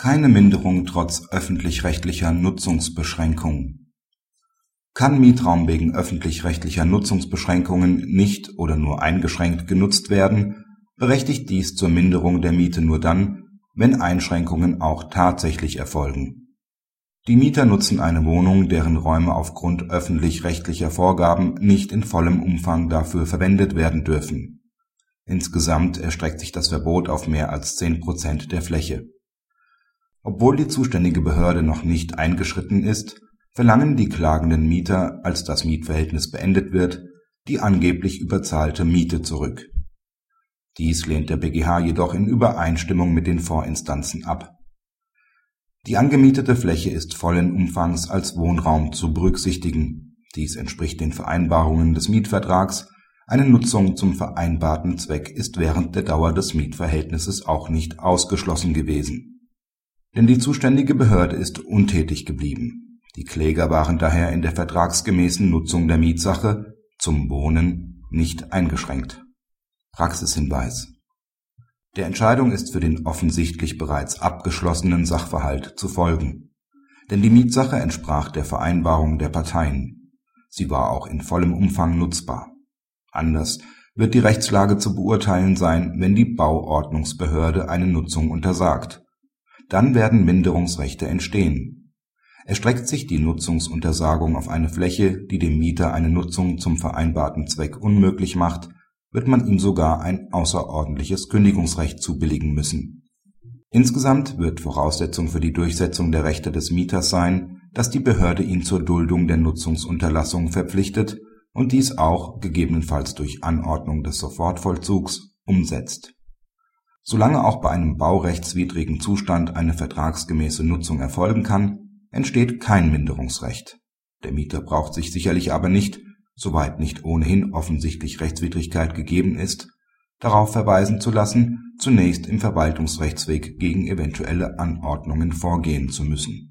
Keine Minderung trotz öffentlich-rechtlicher Nutzungsbeschränkung Kann Mietraum wegen öffentlich-rechtlicher Nutzungsbeschränkungen nicht oder nur eingeschränkt genutzt werden, berechtigt dies zur Minderung der Miete nur dann, wenn Einschränkungen auch tatsächlich erfolgen. Die Mieter nutzen eine Wohnung, deren Räume aufgrund öffentlich-rechtlicher Vorgaben nicht in vollem Umfang dafür verwendet werden dürfen. Insgesamt erstreckt sich das Verbot auf mehr als zehn Prozent der Fläche obwohl die zuständige Behörde noch nicht eingeschritten ist, verlangen die klagenden Mieter, als das Mietverhältnis beendet wird, die angeblich überzahlte Miete zurück. Dies lehnt der BGH jedoch in Übereinstimmung mit den Vorinstanzen ab. Die angemietete Fläche ist vollen Umfangs als Wohnraum zu berücksichtigen. Dies entspricht den Vereinbarungen des Mietvertrags. Eine Nutzung zum vereinbarten Zweck ist während der Dauer des Mietverhältnisses auch nicht ausgeschlossen gewesen denn die zuständige Behörde ist untätig geblieben. Die Kläger waren daher in der vertragsgemäßen Nutzung der Mietsache zum Wohnen nicht eingeschränkt. Praxishinweis Der Entscheidung ist für den offensichtlich bereits abgeschlossenen Sachverhalt zu folgen. Denn die Mietsache entsprach der Vereinbarung der Parteien. Sie war auch in vollem Umfang nutzbar. Anders wird die Rechtslage zu beurteilen sein, wenn die Bauordnungsbehörde eine Nutzung untersagt dann werden Minderungsrechte entstehen. Erstreckt sich die Nutzungsuntersagung auf eine Fläche, die dem Mieter eine Nutzung zum vereinbarten Zweck unmöglich macht, wird man ihm sogar ein außerordentliches Kündigungsrecht zubilligen müssen. Insgesamt wird Voraussetzung für die Durchsetzung der Rechte des Mieters sein, dass die Behörde ihn zur Duldung der Nutzungsunterlassung verpflichtet und dies auch gegebenenfalls durch Anordnung des Sofortvollzugs umsetzt Solange auch bei einem baurechtswidrigen Zustand eine vertragsgemäße Nutzung erfolgen kann, entsteht kein Minderungsrecht. Der Mieter braucht sich sicherlich aber nicht, soweit nicht ohnehin offensichtlich Rechtswidrigkeit gegeben ist, darauf verweisen zu lassen, zunächst im Verwaltungsrechtsweg gegen eventuelle Anordnungen vorgehen zu müssen